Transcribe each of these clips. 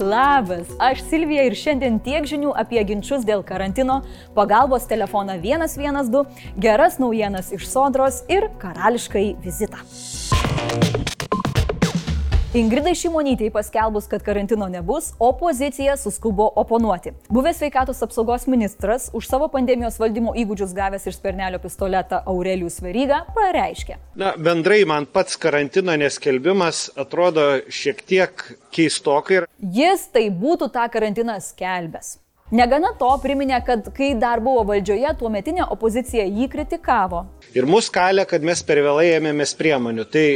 Labas, aš Silvija ir šiandien tiek žinių apie ginčius dėl karantino, pagalbos telefoną 112, geras naujienas iš sodros ir karališkai vizitą. Ingridai Šimonytei paskelbus, kad karantino nebus, opozicija suskubo oponuoti. Buvęs sveikatos apsaugos ministras už savo pandemijos valdymo įgūdžius gavęs iš spernelio pistoletą Aurelijus Veryga pareiškė. Na, bendrai man pats karantino neskelbimas atrodo šiek tiek keistokai. Jis tai būtų tą karantiną skelbęs. Negana to priminė, kad kai dar buvo valdžioje, tuometinė opozicija jį kritikavo. Ir mus kalė, kad mes per vėlai ėmėmės priemonių. Tai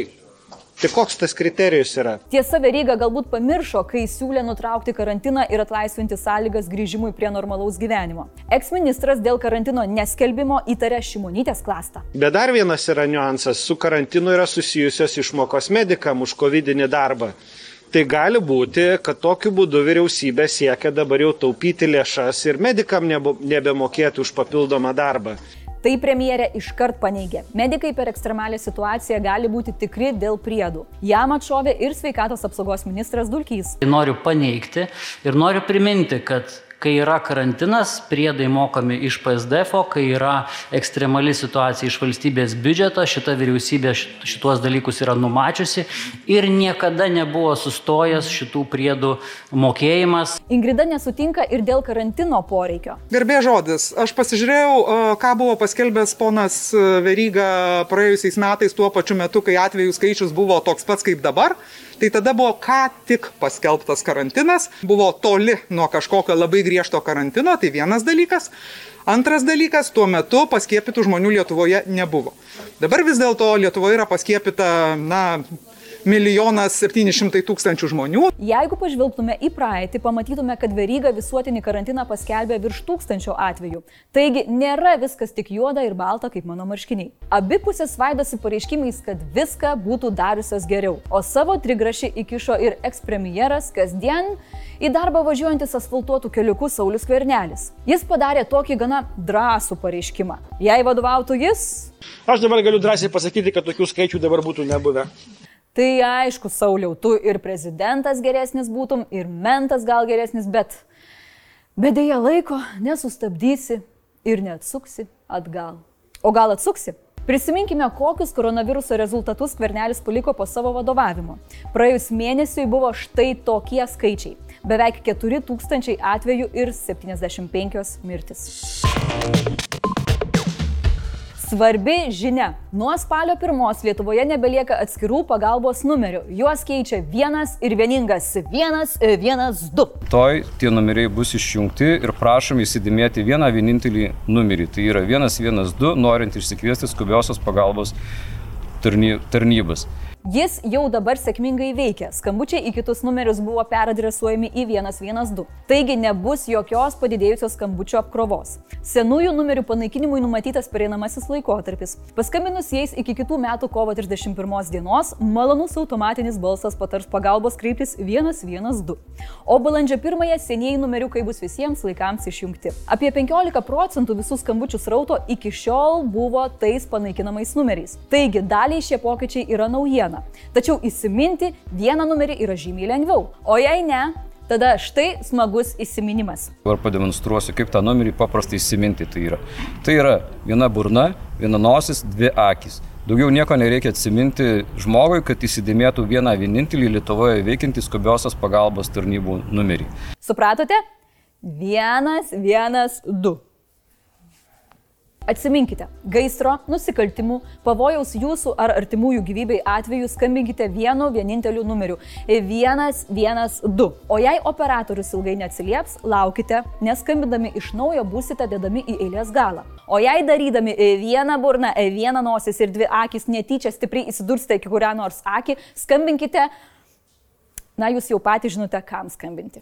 Tai koks tas kriterijus yra? Tiesa, Veryga galbūt pamiršo, kai siūlė nutraukti karantiną ir atlaisvinti sąlygas grįžimui prie normalaus gyvenimo. Eksministras dėl karantino neskelbimo įtarė Šimonytės klastą. Bet dar vienas yra niuansas. Su karantinu yra susijusios išmokos medikam už COVID darbą. Tai gali būti, kad tokiu būdu vyriausybė siekia dabar jau taupyti lėšas ir medikam nebemokėti už papildomą darbą. Tai premjerė iškart paneigė. Medikai per ekstremalią situaciją gali būti tikri dėl priedų. Jam atšovė ir sveikatos apsaugos ministras Dulkys. Noriu paneigti ir noriu priminti, kad kai yra karantinas, priedai mokami iš PSDF, kai yra ekstremali situacija iš valstybės biudžeto, šita vyriausybė šituos dalykus yra numačiusi ir niekada nebuvo sustojęs šitų priedų mokėjimas. Ingrida nesutinka ir dėl karantino poreikio. Garbė žodis. Aš pasižiūrėjau, ką buvo paskelbęs ponas Veryga praėjusiais metais tuo pačiu metu, kai atvejų skaičius buvo toks pats kaip dabar. Tai tada buvo ką tik paskelbtas karantinas, buvo toli nuo kažkokio labai griežto karantino, tai vienas dalykas. Antras dalykas, tuo metu paskiepytų žmonių Lietuvoje nebuvo. Dabar vis dėlto Lietuvoje yra paskiepyta, na, milijonas septyni šimtai tūkstančių žmonių. Jeigu pažvelgtume į praeitį, pamatytume, kad veryga visuotinį karantiną paskelbė virš tūkstančio atvejų. Taigi nėra viskas tik juoda ir balta kaip mano marškiniai. Abi pusės svaidosi pareiškimais, kad viską būtų dariusios geriau, o savo trigrašį įkišo ir ekspremjeras kasdien į darbą važiuojantis asfaltuotų keliukų Saulis Kvernelis. Jis padarė tokį gana drąsų pareiškimą. Jei vadovautų jis, Aš dabar galiu drąsiai pasakyti, kad tokių skaičių dabar būtų nebuvę. Tai aišku, Sauliau, tu ir prezidentas geresnis būtum, ir mentas gal geresnis, bet, bet dėja laiko nesustabdysi ir neatsuksi atgal. O gal atsuksi? Prisiminkime, kokius koronaviruso rezultatus Kvernelis paliko po savo vadovavimo. Praėjus mėnesiui buvo štai tokie skaičiai. Beveik 4000 atvejų ir 75 mirtis. Svarbi žinia. Nuo spalio pirmos Lietuvoje nebelieka atskirų pagalbos numerių. Juos keičia vienas ir vieningas 112. Toj tie numeriai bus išjungti ir prašom įsidėmėti vieną vienintelį numerį. Tai yra 112, norint išsikviesti skubiosios pagalbos tarnybas. Jis jau dabar sėkmingai veikia. Skambučiai į kitus numerius buvo peradresuojami į 112. Taigi nebus jokios padidėjusios skambučių apkrovos. Senųjų numerių panaikinimui numatytas pereinamasis laikotarpis. Paskambinus jais iki kitų metų kovo 31 dienos, malonus automatinis balsas patars pagalbos kreiptis 112. O balandžio 1-ąją senieji numeriukai bus visiems laikams išjungti. Apie 15 procentų visų skambučių srauto iki šiol buvo tais panaikinamais numeriais. Taigi daliai šie pokyčiai yra naujiena dieną. Tačiau įsiminti vieną numerį yra žymiai lengviau. O jei ne, tada štai smagus įsiminimas. Dabar pademonstruosiu, kaip tą numerį paprastai įsiminti tai yra. Tai yra viena burna, viena nosis, dvi akis. Daugiau nieko nereikia atsiminti žmogui, kad įsidėmėtų vieną vienintelį Lietuvoje veikiantį skubiosios pagalbos tarnybų numerį. Supratote? Vienas, vienas, du. Atsiminkite, gaisro, nusikaltimų, pavojaus jūsų ar artimųjų gyvybei atveju skambinkite vienu vieninteliu numeriu - 112. O jei operatorius ilgai neatsilieps, laukite, nes skambindami iš naujo būsite dedami į eilės galą. O jei darydami vieną burną, vieną nosis ir dvi akis netyčia stipriai įsidursite iki kurią nors akį, skambinkite, na jūs jau patys žinote, kam skambinti.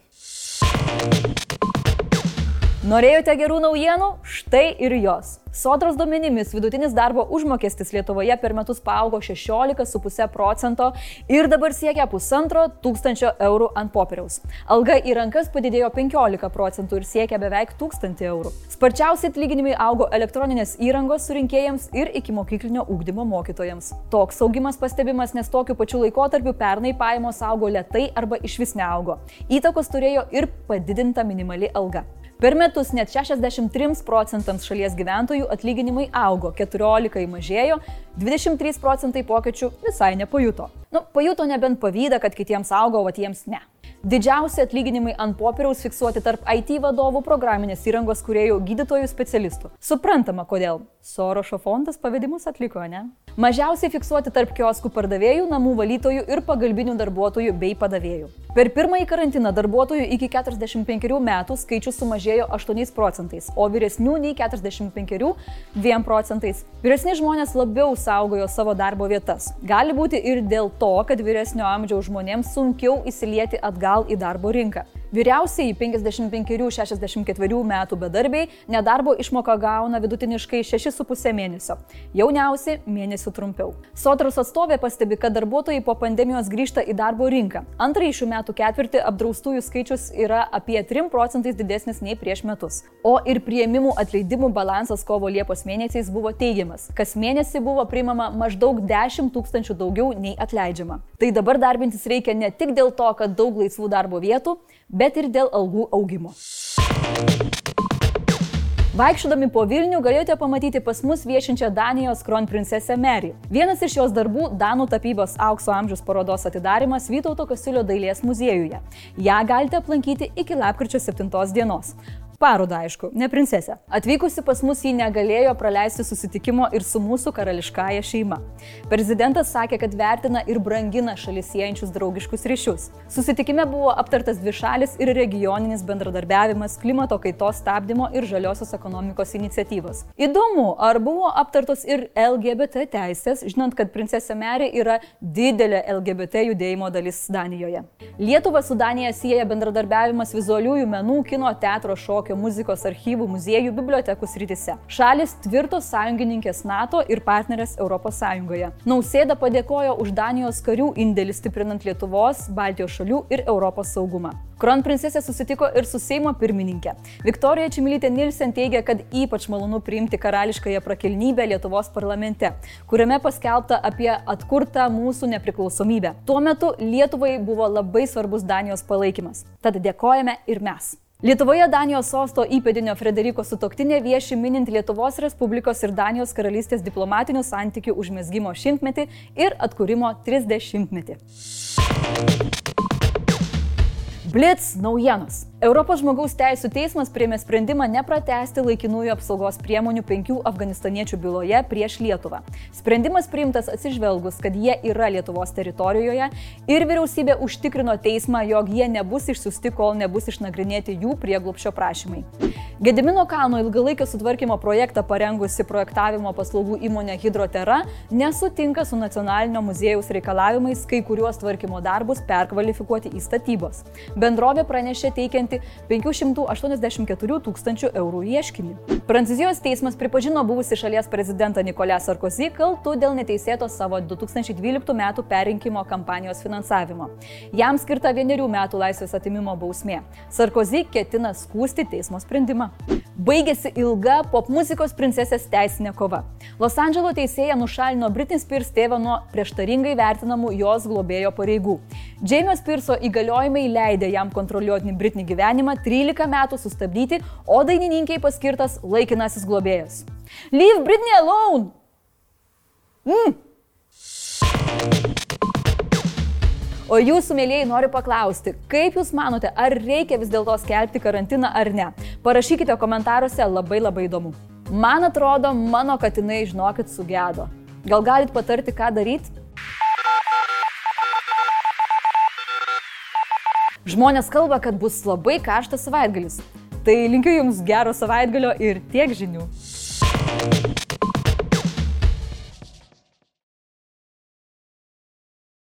Norėjote gerų naujienų? Štai ir jos. Sodros duomenimis vidutinis darbo užmokestis Lietuvoje per metus paaugo 16,5 procento ir dabar siekia pusantro tūkstančio eurų ant popieriaus. Alga į rankas padidėjo 15 procentų ir siekia beveik 1000 eurų. Sparčiausiai atlyginimai augo elektroninės įrangos surinkėjams ir iki mokyklinio ūkdymo mokytojams. Toks augimas pastebimas, nes tokiu pačiu laikotarpiu pernai pajamos augo lietai arba iš vis neaugo. Įtakos turėjo ir padidinta minimali alga. Per metus net 63 procentams šalies gyventojų atlyginimai augo, 14 mažėjo, 23 procentai pokyčių visai nepajuto. Nu, pajuto nebent pavydą, kad kitiems augo, o tiems ne. Didžiausi atlyginimai ant popieriaus fiksuoti tarp IT vadovų, programinės įrangos kuriejų, gydytojų specialistų. Suprantama, kodėl. Sorošo fondas pavedimus atliko, ne? Mažiausiai fiksuoti tarp kioskų pardavėjų, namų valytojų ir pagalbinių darbuotojų bei padavėjų. Per pirmąjį karantiną darbuotojų iki 45 metų skaičius sumažėjo 8 procentais, o vyresnių nei 45 2 procentais. Vyresni žmonės labiau saugojo savo darbo vietas. Gali būti ir dėl to, kad vyresnio amžiaus žmonėms sunkiau įsilieti atgal į darbo rinką. Vyriausiai 55-64 metų bedarbiai nedarbo išmoką gauna vidutiniškai 6,5 mėnesio, jauniausi mėnesių trumpiau. Sodros atstovė pastebi, kad darbuotojai po pandemijos grįžta į darbo rinką. Antrąjį šių metų ketvirtį apdraustųjų skaičius yra apie 3 procentais didesnis nei prieš metus. O ir prieimimų atleidimų balansas kovo Liepos mėnesiais buvo teigiamas. Kas mėnesį buvo priimama maždaug 10 tūkstančių daugiau nei atleidžiama. Tai dabar darbintis reikia ne tik dėl to, kad daug laisvų darbo vietų, bet ir dėl algų augimo. Vaikščiodami po Vilnių galėjote pamatyti pas mus viešinčią Danijos kronprincesę Mary. Vienas iš jos darbų - Danų tapybos aukso amžiaus parodos atidarimas Vytauto Kasiulio dailės muziejuje. Ja galite aplankyti iki lapkričio 7 dienos. Parodą, aišku, ne princesė. Atvykusi pas mus ji negalėjo praleisti susitikimo ir su mūsų karališkąja šeima. Prezidentas sakė, kad vertina ir brangina šalis siejančius draugiškus ryšius. Susitikime buvo aptartas dvišalis ir regioninis bendradarbiavimas, klimato kaitos stabdymo ir žaliosios ekonomikos iniciatyvos. Įdomu, ar buvo aptartos ir LGBT teisės, žinant, kad princesė Meri yra didelė LGBT judėjimo dalis Danijoje. Lietuva su Danija sieja bendradarbiavimas vizualiųjų menų, kino, teatro, šokio šokio, muzikos archyvų, muziejų, bibliotekų srityse. Šalis tvirtos sąjungininkės NATO ir partnerės ES. Nausėda padėkojo už Danijos karių indėlį stiprinant Lietuvos, Baltijos šalių ir Europos saugumą. Kronprincesė susitiko ir su Seimo pirmininkė. Viktorija Čimilytė Nilsen teigia, kad ypač malonu priimti karališkąją prakilnybę Lietuvos parlamente, kuriame paskelbta apie atkurtą mūsų nepriklausomybę. Tuo metu Lietuvai buvo labai svarbus Danijos palaikymas. Tad dėkojame ir mes. Lietuvoje Danijos sosto įpėdinio Frederiko sutoktinė vieši minint Lietuvos Respublikos ir Danijos karalystės diplomatinių santykių užmėsgymo šimtmetį ir atkūrimo 30 metį. Blitz naujienos. Europos žmogaus teisų teismas priėmė sprendimą nepratesti laikinųjų apsaugos priemonių penkių afganistaniečių byloje prieš Lietuvą. Sprendimas priimtas atsižvelgus, kad jie yra Lietuvos teritorijoje ir vyriausybė užtikrino teismą, jog jie nebus išsiusti, kol nebus išnagrinėti jų prieglupščio prašymai. Gedimino kalno ilgalaikio sutvarkymo projektą parengusi projektavimo paslaugų įmonė Hidrotera nesutinka su nacionalinio muziejaus reikalavimais kai kuriuos tvarkymo darbus perkvalifikuoti į statybos bendrovė pranešė teikianti 584 tūkstančių eurų ieškinį. Prancūzijos teismas pripažino buvusi šalies prezidentą Nikolę Sarkozy kaltu dėl neteisėto savo 2012 m. perrinkimo kampanijos finansavimo. Jam skirta vienerių metų laisvės atimimo bausmė. Sarkozy ketina skūsti teismo sprendimą. Baigėsi ilga popmuzikos princesės teisinė kova. Los Andželo teisėja nušalino Britney Spears tėvą nuo prieštaringai vertinamų jos globėjo pareigų. Džeimio Spearso įgaliojimai leidė jam kontroliuoti Britney gyvenimą 13 metų sustabdyti, o dainininkiai paskirtas laikinasis globėjas. Leave Britney alone! Mm. O jūsų mėlyjei noriu paklausti, kaip jūs manote, ar reikia vis dėlto skelbti karantiną ar ne? Parašykite komentaruose, labai labai įdomu. Man atrodo, mano katinai, žinokit, sugedo. Gal galit patarti, ką daryti? Žmonės kalba, kad bus labai karštas savaitgalis. Tai linkiu Jums gero savaitgalio ir tiek žinių.